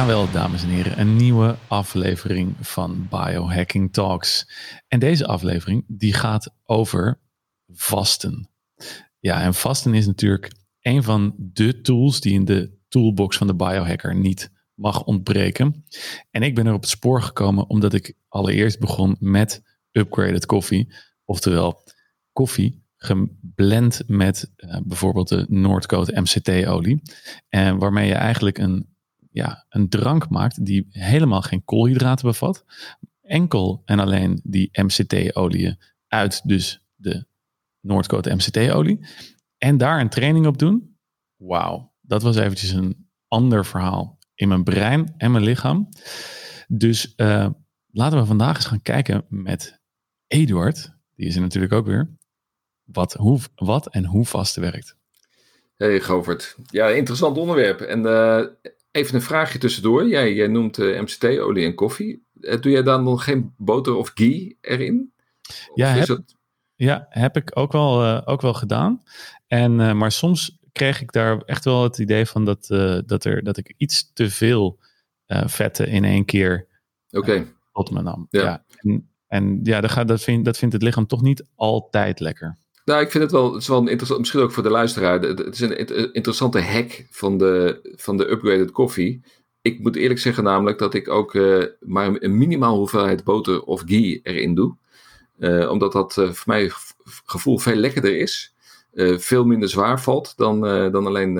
Jawel, dames en heren, een nieuwe aflevering van Biohacking Talks. En deze aflevering die gaat over vasten. Ja, en vasten is natuurlijk een van de tools die in de toolbox van de biohacker niet mag ontbreken. En ik ben er op het spoor gekomen omdat ik allereerst begon met upgraded koffie, oftewel koffie geblend met uh, bijvoorbeeld de Noordcote MCT-olie. En waarmee je eigenlijk een ja, een drank maakt die helemaal geen koolhydraten bevat. Enkel en alleen die MCT-olie uit dus de Noordcote MCT-olie. En daar een training op doen. Wauw, dat was eventjes een ander verhaal in mijn brein en mijn lichaam. Dus uh, laten we vandaag eens gaan kijken met Eduard. Die is er natuurlijk ook weer. Wat, hoe, wat en hoe vast werkt. Hey Govert. Ja, interessant onderwerp. En uh, Even een vraagje tussendoor. Jij, jij noemt uh, eh, MCT-olie en koffie. Uh, doe jij dan nog geen boter of ghee erin? ja, heb, ja, heb ik ook wel, uh, ook wel gedaan. En, maar soms kreeg ik daar echt wel het idee van dat, dat, er, dat ik iets te veel vetten in één keer okay. tot me nam. Ja. ja. En, en ja, dat, gaat, dat, vind, dat vindt het lichaam toch niet altijd lekker. Nou, ik vind het wel, het is wel interessant, misschien ook voor de luisteraar. Het is een interessante hack van de, van de upgraded koffie. Ik moet eerlijk zeggen namelijk dat ik ook uh, maar een minimaal hoeveelheid boter of ghee erin doe. Uh, omdat dat uh, voor mij gevoel veel lekkerder is. veel minder zwaar valt dan, dan alleen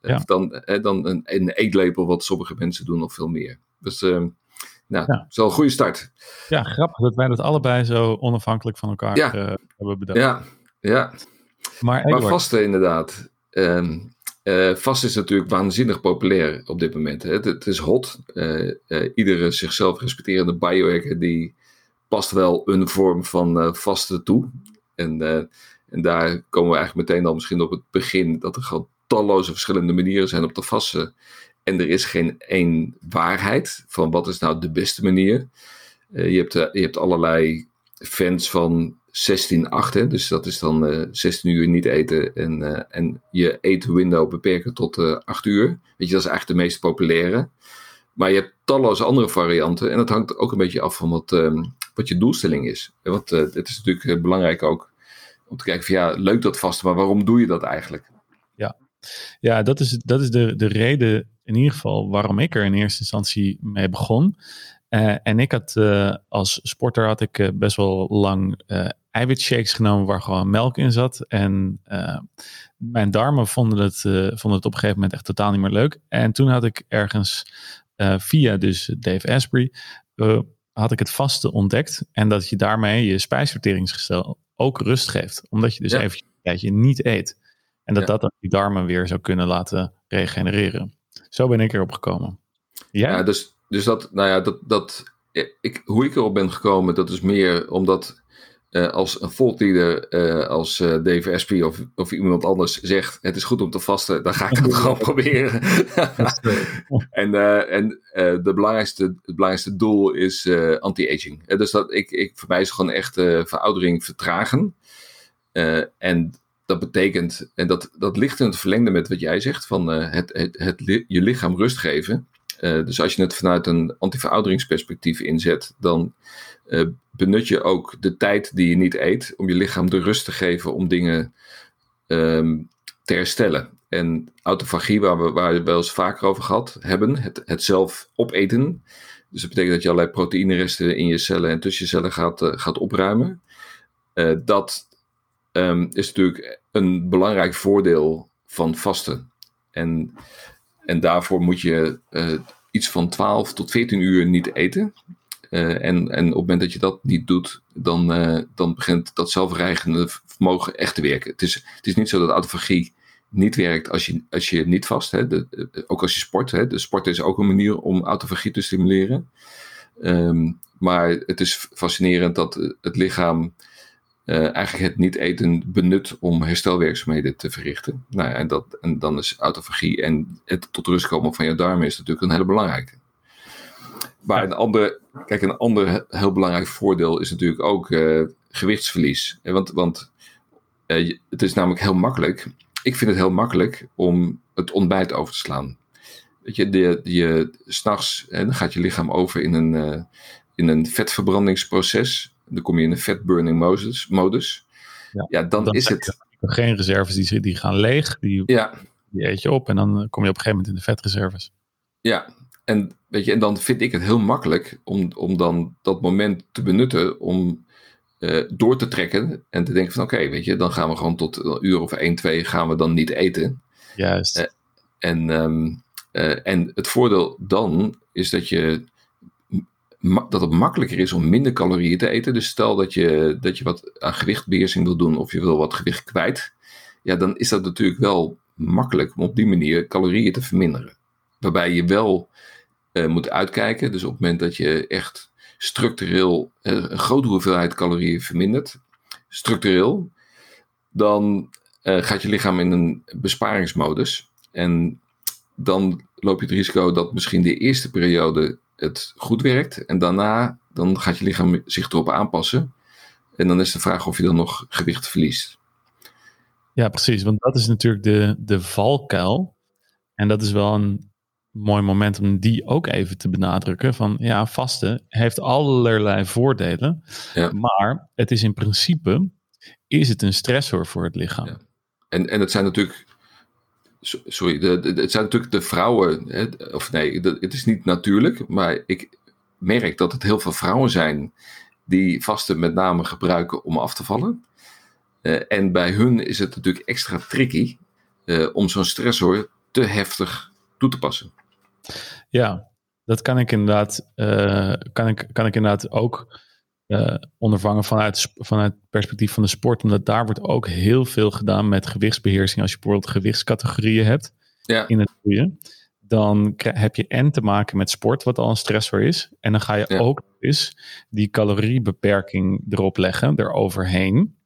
ja. dan, dan een, een eetlepel wat sommige mensen doen of veel meer. Dus ehm, nou, ja. is wel een goede start. Ja, grappig dat wij dat allebei zo onafhankelijk van elkaar hebben bedacht. Ja, ja, maar, maar vasten inderdaad. Uh, uh, vast is natuurlijk waanzinnig populair op dit moment. Hè. Het, het, is hot. Uh, iedere zichzelf respecterende biohacker die past wel een vorm van vasten toe. En, en daar komen we eigenlijk meteen al misschien op het begin dat er gewoon talloze verschillende manieren zijn om te vasten. En er is geen één waarheid van wat is nou de beste manier. je, hebt, je hebt allerlei fans van 16-8, dus dat is dan uh, eh, 16 uur niet eten en, uh, en je eetwindow beperken tot uh, eh, 8 uur. Weet je, dat is eigenlijk de meest populaire. Maar je hebt talloze andere varianten en dat hangt ook een beetje af van wat, um, wat je doelstelling is. Want het is natuurlijk belangrijk ook om te kijken van ja, leuk dat vasten, maar waarom doe je dat eigenlijk? Ja, ja dat is, dat is de, de reden in ieder geval waarom ik er in eerste instantie mee begon. En ik had als sporter had ik best wel lang eiwitshakes genomen waar gewoon melk in zat. En mijn darmen vonden het, vonden het op een gegeven moment echt totaal niet meer leuk. En toen had ik ergens via dus Dave Asprey had ik het vaste ontdekt. En dat je daarmee je spijsverteringsgestel ook rust geeft. Omdat je dus ja. even een tijdje niet eet. En dat ja. dat dan die darmen weer zou kunnen laten regenereren. Zo ben ik erop gekomen. Ja, ja dus dus dat, nou ja, dat, dat, ik, hoe ik erop ben gekomen, dat is meer omdat als een voltleader, uh, als uh, Dave Asprey of, of iemand anders zegt: Het is goed om te vasten, dan ga ik dat gewoon proberen. en en de belangrijkste, het belangrijkste doel is anti-aging. dus dat, ik, ik, voor mij is gewoon echt veroudering vertragen. en dat betekent, en dat, dat ligt in het verlengde met wat jij zegt: van het, het, het, je lichaam rust geven. Uh, dus als je het vanuit een antiverouderingsperspectief inzet, dan uh, benut je ook de tijd die je niet eet om je lichaam de rust te geven om dingen um, te herstellen. En autofagie, waar we, waar we wel eens vaker over gehad hebben, het, het zelf opeten. Dus dat betekent dat je allerlei proteïneresten in je cellen en tussen je cellen gaat, uh, gaat opruimen. dat um, is natuurlijk een belangrijk voordeel van vasten. En en daarvoor moet je iets van 12 tot 14 uur niet eten. Uh, en, en op het moment dat je dat niet doet, dan, uh, dan begint dat zelfreigende vermogen echt te werken. Het is, het is niet zo dat autofagie niet werkt als je, als je niet vast, hè, de, ook als je sport. Hè, de sport is ook een manier om autofagie te stimuleren. Um, maar het is fascinerend dat het lichaam uh, eigenlijk het niet eten benut om herstelwerkzaamheden te verrichten. Nou ja, en, dat, en dan is autofagie en het tot rust komen van je darmen is natuurlijk een hele belangrijke. Maar een ander, kijk, een ander heel belangrijk voordeel is natuurlijk ook uh, gewichtsverlies. Want, want uh, het is namelijk heel makkelijk. Ik vind het heel makkelijk om het ontbijt over te slaan. Weet je, de, je, s'nachts dan gaat je lichaam over in een, in een vetverbrandingsproces. Dan kom je in een fatburning modus. modus. Ja, ja dan, dan, is het. Geen reserves die, die gaan leeg. Die, ja. die eet je op en dan kom je op een gegeven moment in de vetreserves. Ja, en, weet je, en dan vind ik het heel makkelijk om, om dan dat moment te benutten om uh, door te trekken en te denken van oké, weet je, dan gaan we gewoon tot een uur of 1, 2 gaan we dan niet eten. Juist. Uh, en, um, uh, en het voordeel dan is dat je dat het makkelijker is om minder calorieën te eten. Dus stel dat je, dat je wat aan gewichtbeheersing wil doen of je wil wat gewicht kwijt. Ja, dan is dat natuurlijk wel makkelijk om op die manier calorieën te verminderen. Waarbij je wel uh, moet uitkijken. Dus op het moment dat je echt structureel uh, een grote hoeveelheid calorieën vermindert, structureel, dan uh, gaat je lichaam in een besparingsmodus. En dan loop je het risico dat misschien de eerste periode het goed werkt. En daarna dan gaat je lichaam zich erop aanpassen. En dan is de vraag of je dan nog gewicht verliest. Ja, precies. Want dat is natuurlijk de, de valkuil. En dat is wel een mooi moment om die ook even te benadrukken. Van ja, vasten heeft allerlei voordelen. Ja. Maar het is in principe, is het een stressor voor het lichaam. Ja. En, en het zijn natuurlijk sorry, het zijn natuurlijk de vrouwen, hè, of nee, het is niet natuurlijk, maar ik merk dat het heel veel vrouwen zijn die vasten met name gebruiken om af te vallen. Uh, en bij hun is het natuurlijk extra tricky uh, om zo'n stressor te heftig toe te passen. Ja, dat kan ik inderdaad, uh, kan ik, kan ik inderdaad ook uh, ondervangen vanuit, vanuit het perspectief van de sport. Omdat daar wordt ook heel veel gedaan met gewichtsbeheersing. Als je bijvoorbeeld gewichtscategorieën hebt ja. in het groeien. Dan heb je en te maken met sport, wat al een stressor is. En dan ga je ook eens die caloriebeperking erop leggen, eroverheen.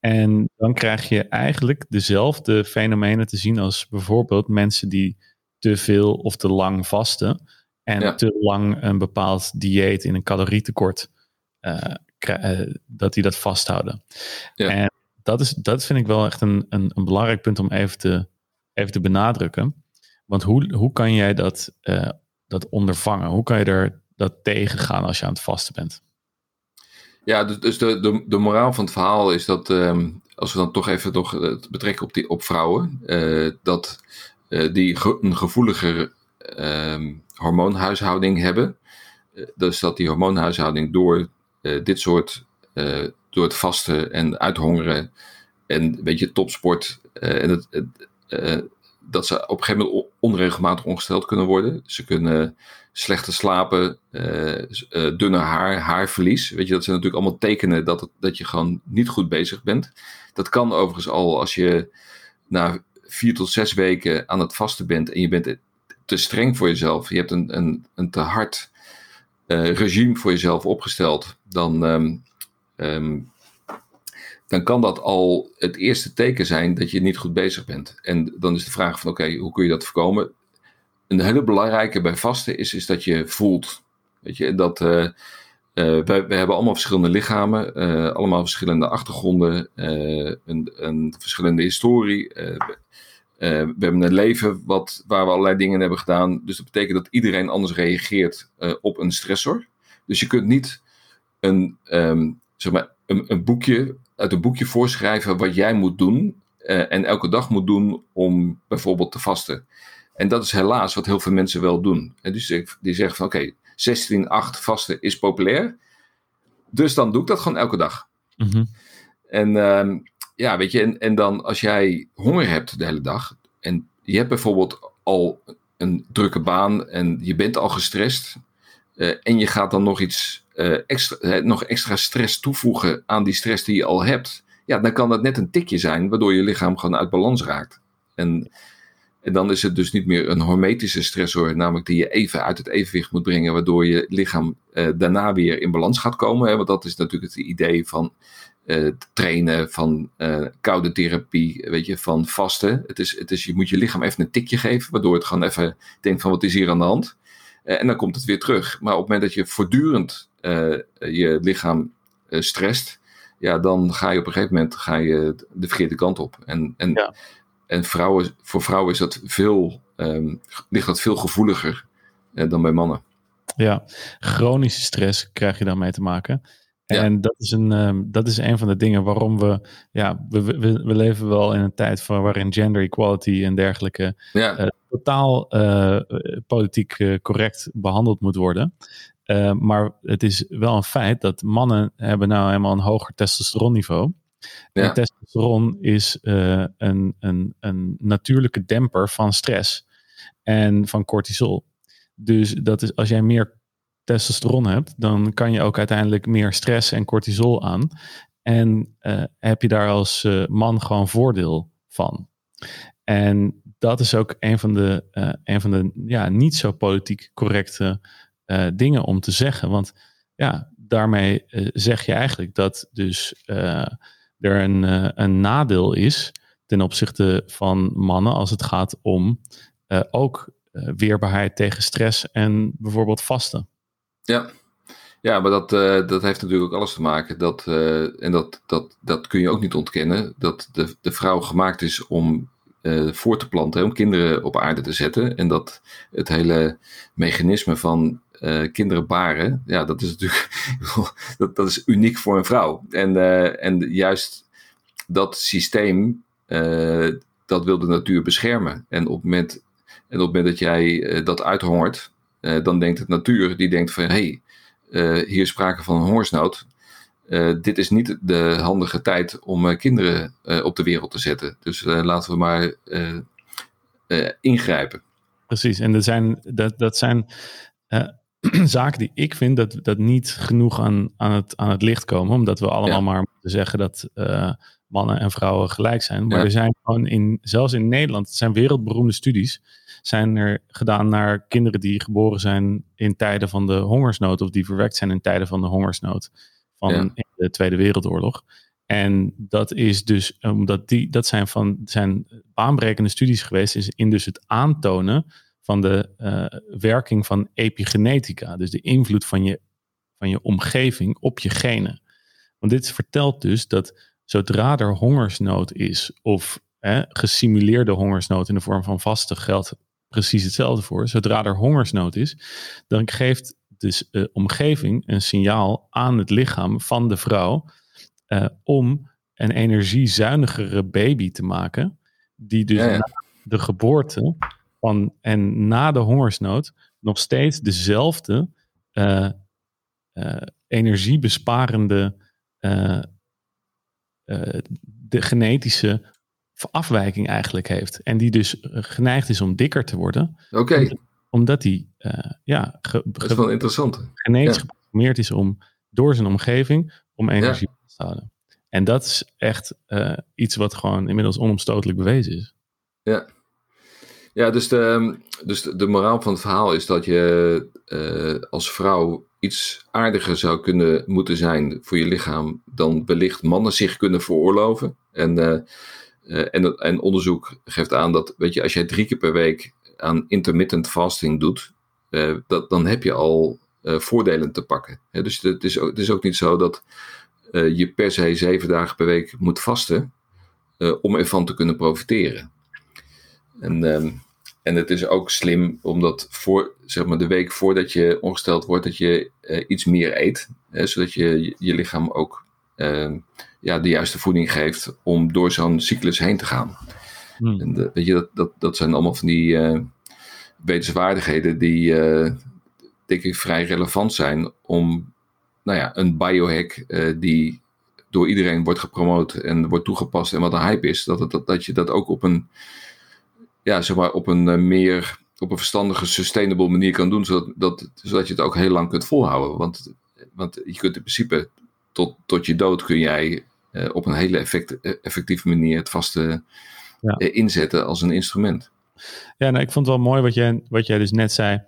En dan krijg je eigenlijk dezelfde fenomenen te zien als bijvoorbeeld mensen die te veel of te lang vasten. En te lang een bepaald dieet in een calorietekort dat die dat vasthouden. Ja. En dat, is, dat vind ik wel echt een, een, een, belangrijk punt om even te, even te benadrukken. Want hoe, hoe kan jij dat, uh, dat ondervangen? Hoe kan je er dat tegengaan als je aan het vasten bent? Ja, dus, dus de, de, de moraal van het verhaal is dat, um, als we dan toch even nog het betrekken op, die, op vrouwen, uh, dat uh, die ge, een gevoeliger um, hormoonhuishouding hebben. dus dat die hormoonhuishouding door uh, dit soort, uh, door het vasten en uithongeren en een beetje topsport, uh, en het, dat ze op een gegeven moment onregelmatig ongesteld kunnen worden. Ze kunnen slechter slapen, dunner haar, haarverlies. Weet je, dat zijn natuurlijk allemaal tekenen dat, dat je gewoon niet goed bezig bent. Dat kan overigens al als je na vier tot zes weken aan het vasten bent en je bent te streng voor jezelf. Je hebt een, een, een te hard uh, regime voor jezelf opgesteld, dan, um, um, dan kan dat al het eerste teken zijn dat je niet goed bezig bent. En dan is de vraag van oké, hoe kun je dat voorkomen? Een hele belangrijke bij vasten is, is dat je voelt. Weet je, dat uh, wij, wij, hebben allemaal verschillende lichamen, allemaal verschillende achtergronden, een, een, verschillende historie. Uh, we hebben een leven wat, waar we allerlei dingen hebben gedaan. Dus dat betekent dat iedereen anders reageert uh, op een stressor. Dus je kunt niet een, um, zeg maar, een, een, boekje, uit een boekje voorschrijven wat jij moet doen. Uh, en elke dag moet doen om bijvoorbeeld te vasten. En dat is helaas wat heel veel mensen wel doen. En dus die zeggen van oké, okay, 16-8 vasten is populair. Dus dan doe ik dat gewoon elke dag. Mm -hmm. En um, ja, weet je, en, en dan als jij honger hebt de hele dag en je hebt bijvoorbeeld al een drukke baan en je bent al gestrest uh, en je gaat dan nog iets uh, extra, uh, nog extra stress toevoegen aan die stress die je al hebt, ja, dan kan dat net een tikje zijn waardoor je lichaam gewoon uit balans raakt. En, en dan is het dus niet meer een hormetische stressor, namelijk die je even uit het evenwicht moet brengen, waardoor je lichaam daarna weer in balans gaat komen. Hè? Want dat is natuurlijk het idee van uh, trainen, van uh, koude therapie, weet je, van vasten. Het is, het is, je moet je lichaam even een tikje geven, waardoor het gewoon even denkt van wat is hier aan de hand. Uh, en dan komt het weer terug. Maar op het moment dat je voortdurend je lichaam stresst, ja, dan ga je op een gegeven moment ga je de verkeerde kant op. En, en, ja. en vrouwen, voor vrouwen is dat veel ehm, ligt dat veel gevoeliger dan bij mannen. Ja, chronische stress krijg je dan mee te maken. En dat, is een, ehm, dat is een van de dingen waarom we, ja, we, we, we leven wel in een tijd van, waarin gender equality en dergelijke ja. totaal politiek correct behandeld moet worden. Maar het is wel een feit dat mannen hebben nou helemaal een hoger testosteronniveau. Ja. En testosteron is een, een, een natuurlijke demper van stress en van cortisol. Dus dat is, als jij meer testosteron hebt, dan kan je ook uiteindelijk meer stress en cortisol aan. En uh, heb je daar als man gewoon voordeel van. En dat is ook een van de, een van de ja, niet zo politiek correcte dingen om te zeggen. Want ja, daarmee zeg je eigenlijk dat dus er een, een nadeel is ten opzichte van mannen als het gaat om ook weerbaarheid tegen stress en bijvoorbeeld vasten. Ja, ja maar dat, dat heeft natuurlijk ook alles te maken. Dat, en dat, dat, dat kun je ook niet ontkennen. Dat de, de vrouw gemaakt is om uh, voor te planten, om kinderen op aarde te zetten. En dat het hele mechanisme van kinderen baren, ja, dat is natuurlijk dat, dat is uniek voor een vrouw. En, en juist dat systeem, dat wil de natuur beschermen. En op het moment, en op het moment dat jij dat uithongert, dan denkt het natuur, die denkt van hé, hey, hier is sprake van een hongersnood. dit is niet de handige tijd om kinderen op de wereld te zetten. Dus laten we maar ingrijpen. Precies, en er zijn, dat, dat zijn zaken die ik vind dat, dat niet genoeg aan, aan, het, aan het licht komen. Omdat we allemaal maar moeten zeggen dat uh, mannen en vrouwen gelijk zijn. Maar er zijn gewoon in, zelfs in Nederland, het zijn wereldberoemde studies, zijn er gedaan naar kinderen die geboren zijn in tijden van de hongersnood. Of die verwekt zijn in tijden van de hongersnood van de Tweede Wereldoorlog. En dat is dus omdat die, dat zijn van zijn baanbrekende studies geweest, is in dus het aantonen van de uh, werking van epigenetica. Dus de invloed van je, van je omgeving op je genen. Want dit vertelt dus dat zodra er hongersnood is, of hè, gesimuleerde hongersnood in de vorm van vaste geld, precies hetzelfde voor. Zodra er hongersnood is, dan geeft dus de omgeving een signaal aan het lichaam van de vrouw uh, om een energiezuinigere baby te maken, die dus na de geboorte van, en na de hongersnood nog steeds dezelfde uh, uh, energiebesparende de genetische afwijking eigenlijk heeft. En die dus geneigd is om dikker te worden. Oké. Omdat hij ja, ge, dat is wel interessant. genetisch ja. geprogrammeerd is om door zijn omgeving om energie ja. te houden. En dat is echt iets wat gewoon inmiddels onomstotelijk bewezen is. Ja. Ja, dus de, dus de moraal van het verhaal is dat je uh, als vrouw iets aardiger zou kunnen moeten zijn voor je lichaam dan wellicht mannen zich kunnen veroorloven. En, uh, uh, en, en onderzoek geeft aan dat, weet je, als jij drie keer per week aan intermittent fasting doet, dat, dan heb je al voordelen te pakken. dus het is, ook, het is ook niet zo dat je per se zeven dagen per week moet vasten om ervan te kunnen profiteren. En, ehm, en het is ook slim omdat voor, zeg maar, de week voordat je ongesteld wordt, dat je uh, iets meer eet. Hè, zodat je je lichaam ook uh, ja, de juiste voeding geeft om door zo'n cyclus heen te gaan. Hmm. En de, weet je, dat, dat, dat zijn allemaal van die uh, wetenswaardigheden die denk ik vrij relevant zijn om nou ja, een biohack die door iedereen wordt gepromoot en wordt toegepast en wat een hype is, dat, dat, dat je dat ook op een ja, zeg maar op een eh, meer op een verstandige, sustainable manier kan doen, zodat, dat, zodat je het ook heel lang kunt volhouden. Want, want je kunt in principe tot, tot je dood kun jij uh, op een hele effect, eh, effectieve manier het vaste ja. uh, inzetten als een instrument. Ja, nou, ik vond het wel mooi wat jij, wat jij dus net zei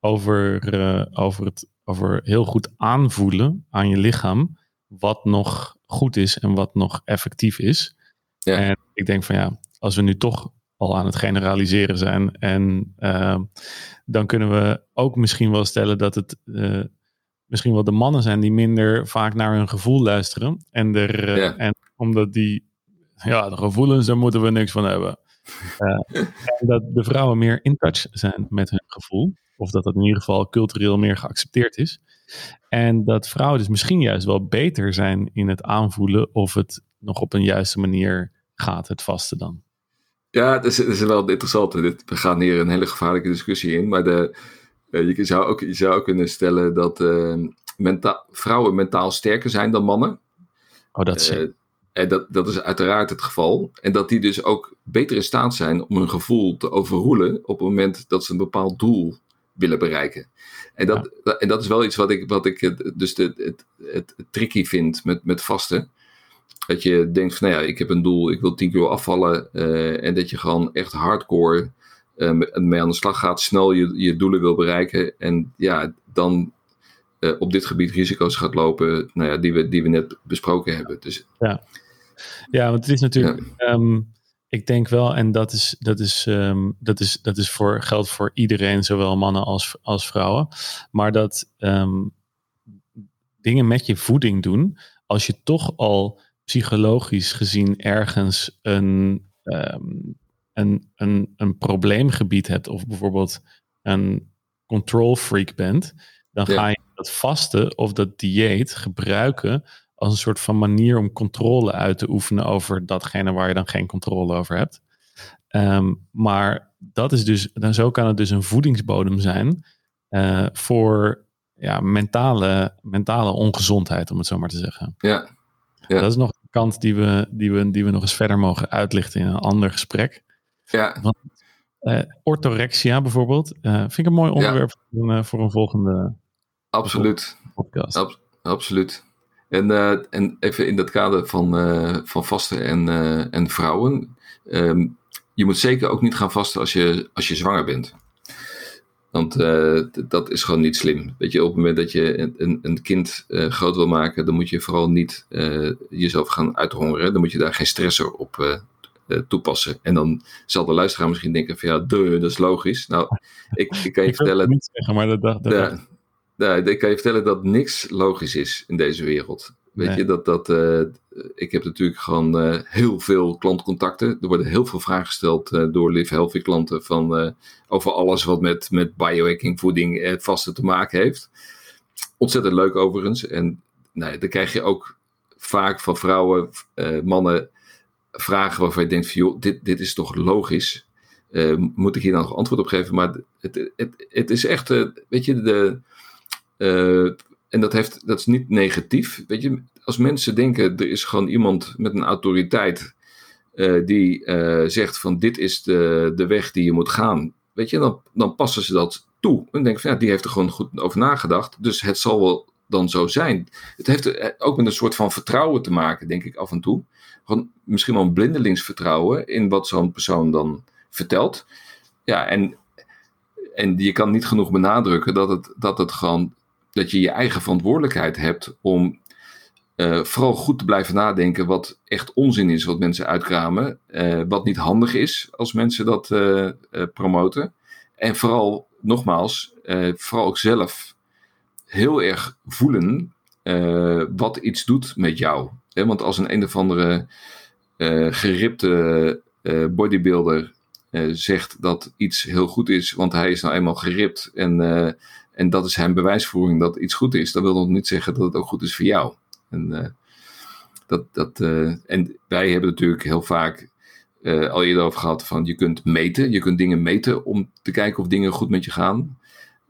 over, uh, over, het, over heel goed aanvoelen aan je lichaam wat nog goed is en wat nog effectief is. Ja. En ik denk van ja, als we nu toch al aan het generaliseren zijn. En uh, dan kunnen we ook misschien wel stellen dat het uh, misschien wel de mannen zijn die minder vaak naar hun gevoel luisteren. En, er, uh, ja. en omdat die, ja, de gevoelens, daar moeten we niks van hebben. en dat de vrouwen meer in touch zijn met hun gevoel. Of dat dat in ieder geval cultureel meer geaccepteerd is. En dat vrouwen dus misschien juist wel beter zijn in het aanvoelen of het nog op een juiste manier gaat, het vasten dan. Ja, het is, het is wel interessant. we gaan hier een hele gevaarlijke discussie in. Maar de, eh, je, zou ook, je zou ook kunnen stellen dat uh, vrouwen mentaal sterker zijn dan mannen. Oh, dat is. Uh, en dat, dat is uiteraard het geval. En dat die dus ook beter in staat zijn om hun gevoel te overroelen op het moment dat ze een bepaald doel willen bereiken. En dat, en dat is wel iets wat ik, wat ik dus de, het, het, tricky vind met, met vasten. Dat je denkt van, nou ja, ik heb een doel, ik wil 10 kilo afvallen. Uh, en dat je gewoon echt hardcore uh, mee aan de slag gaat, snel je, je doelen wil bereiken. En ja, dan uh, op dit gebied risico's gaat lopen, nou ja, die, we, die we net besproken hebben. Dus, ja. ja, want het is natuurlijk... Ja. Um, ik denk wel, en dat is, dat is, um, dat is, dat is voor, geldt voor iedereen, zowel mannen als, als vrouwen. Maar dat um, dingen met je voeding doen, als je toch al psychologisch gezien ergens een, um, een, een, een probleemgebied hebt, of bijvoorbeeld een control freak bent, dan ga je dat vasten of dat dieet gebruiken als een soort van manier om controle uit te oefenen over datgene waar je dan geen controle over hebt. Um, maar dat is dus, dan zo kan het dus een voedingsbodem zijn uh, voor ja, mentale, mentale ongezondheid, om het zo maar te zeggen. Ja. Ja. Dat is nog een kant die we, die, we, die we nog eens verder mogen uitlichten in een ander gesprek. Ja. Want, uh, orthorexia bijvoorbeeld, uh, vind ik een mooi onderwerp ja. voor, een, voor een volgende Absoluut. podcast. Ab absoluut. En, uh, en even in dat kader van, van vasten en, en vrouwen. Um, je moet zeker ook niet gaan vasten als je, als je zwanger bent. Want dat is gewoon niet slim. Weet je, op het moment dat je een, een kind groot wil maken, dan moet je vooral niet jezelf gaan uithongeren. Dan moet je daar geen stressor op toepassen. En dan zal de luisteraar misschien denken van ja, duh, dat is logisch. Nou, ik, ik kan je ik vertellen... Niet zeggen, maar dat, dat, dat ja, ik kan je vertellen dat niks logisch is in deze wereld. Weet Nee. je, dat, dat, uh, ik heb natuurlijk gewoon uh, heel veel klantcontacten. Er worden heel veel vragen gesteld uh, door Live Healthy klanten van, over alles wat met, met biohacking, voeding, het vaste te maken heeft. Ontzettend leuk overigens. En nou, dan krijg je ook vaak van vrouwen, mannen, vragen waarvan je denkt van joh, dit, dit is toch logisch. moet ik hier nou nog antwoord op geven? Maar het, het, het is echt, weet je, de... Uh, en dat, heeft, dat is niet negatief. Weet je, als mensen denken, er is gewoon iemand met een autoriteit uh, die uh, zegt van dit is de, de weg die je moet gaan. Weet je, dan, dan passen ze dat toe. En denken van ja, die heeft er gewoon goed over nagedacht. Dus het zal wel dan zo zijn. Het heeft ook met een soort van vertrouwen te maken, denk ik af en toe. Gewoon misschien wel een blindelingsvertrouwen in wat zo'n persoon dan vertelt. Ja, en, en je kan niet genoeg benadrukken dat het, dat het gewoon dat je je eigen verantwoordelijkheid hebt om uh, vooral goed te blijven nadenken wat echt onzin is wat mensen uitkramen, uh, wat niet handig is als mensen dat uh, promoten. En vooral, nogmaals, vooral ook zelf heel erg voelen wat iets doet met jou. Want als een een of andere geripte bodybuilder zegt dat iets heel goed is, want hij is nou eenmaal geript en en dat is zijn bewijsvoering dat iets goed is, dan wil dat niet zeggen dat het ook goed is voor jou. En, uh, dat, dat, en wij hebben natuurlijk heel vaak al eerder over gehad van je kunt meten, je kunt dingen meten om te kijken of dingen goed met je gaan.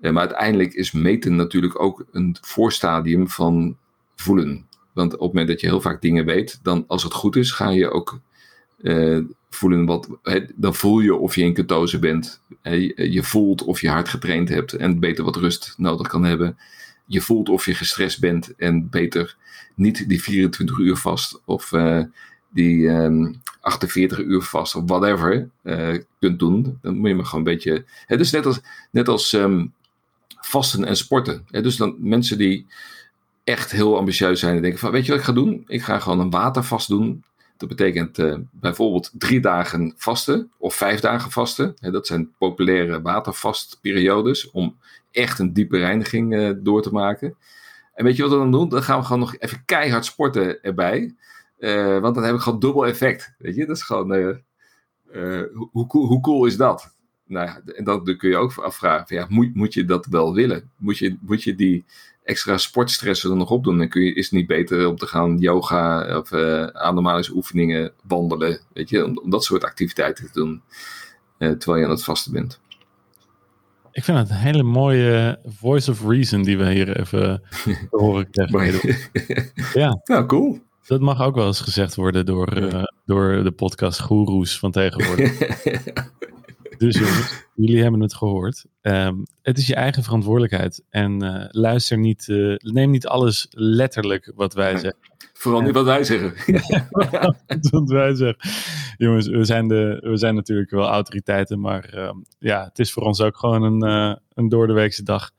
maar uiteindelijk is meten natuurlijk ook een voorstadium van voelen. Want op het moment dat je heel vaak dingen weet, dan als het goed is, ga je ook voelen wat, dan voel je of je in ketose bent. Je voelt of je hard getraind hebt en beter wat rust nodig kan hebben. Je voelt of je gestrest bent en beter niet die 24 uur vast of uh, die um, 48 uur vast of whatever uh, kunt doen. Dan moet je maar gewoon een beetje. He, dus net als, net als um, vasten en sporten. dus dan mensen die echt heel ambitieus zijn en denken van weet je wat ik ga doen? Ik ga gewoon een watervast doen dat betekent uh, bijvoorbeeld drie dagen vasten of vijf dagen vasten. Dat zijn populaire watervastperiodes om echt een diepe reiniging uh, door te maken. En weet je wat we dan doen? Dan gaan we gewoon nog even keihard sporten erbij. Uh, want dan heb ik gewoon dubbel effect. Weet je, dat is gewoon. hoe, cool, hoe cool is dat? Nou ja, en dan kun je ook afvragen: ja, moet, moet je dat wel willen? Moet je, moet je die extra sportstressen er nog op doen? Dan kun je, is het niet beter om te gaan yoga of uh, ademhalingsoefeningen, wandelen, weet je, om, om, dat soort activiteiten te doen terwijl je aan het vasten bent. Ik vind het een hele mooie voice of reason die we hier even horen krijgen. ja. Nou, cool. Dat mag ook wel eens gezegd worden door, uh, door de podcast goeroes van tegenwoordig. dus jongens, jullie hebben het gehoord. Um, het is je eigen verantwoordelijkheid. En uh, luister niet, uh, neem niet alles letterlijk wat wij zeggen. Vooral niet wat wij zeggen. wat wij zeggen. Jongens, we zijn, de, we zijn natuurlijk wel autoriteiten, maar uh, ja, het is voor ons ook gewoon een, uh, een doordeweekse dag.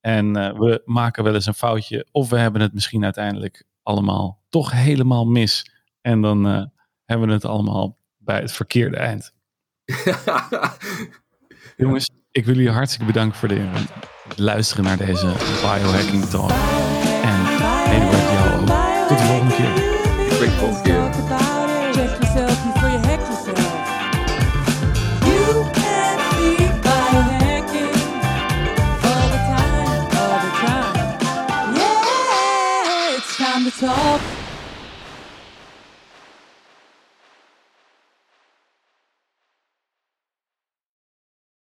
En we maken wel eens een foutje, of we hebben het misschien uiteindelijk allemaal toch helemaal mis. En dan hebben we het allemaal bij het verkeerde eind. Jongens, ik wil jullie hartstikke bedanken voor de, het luisteren naar deze biohacking talk. En Eduard, jou ook. Tot de volgende. Ik spreek de volgende keer.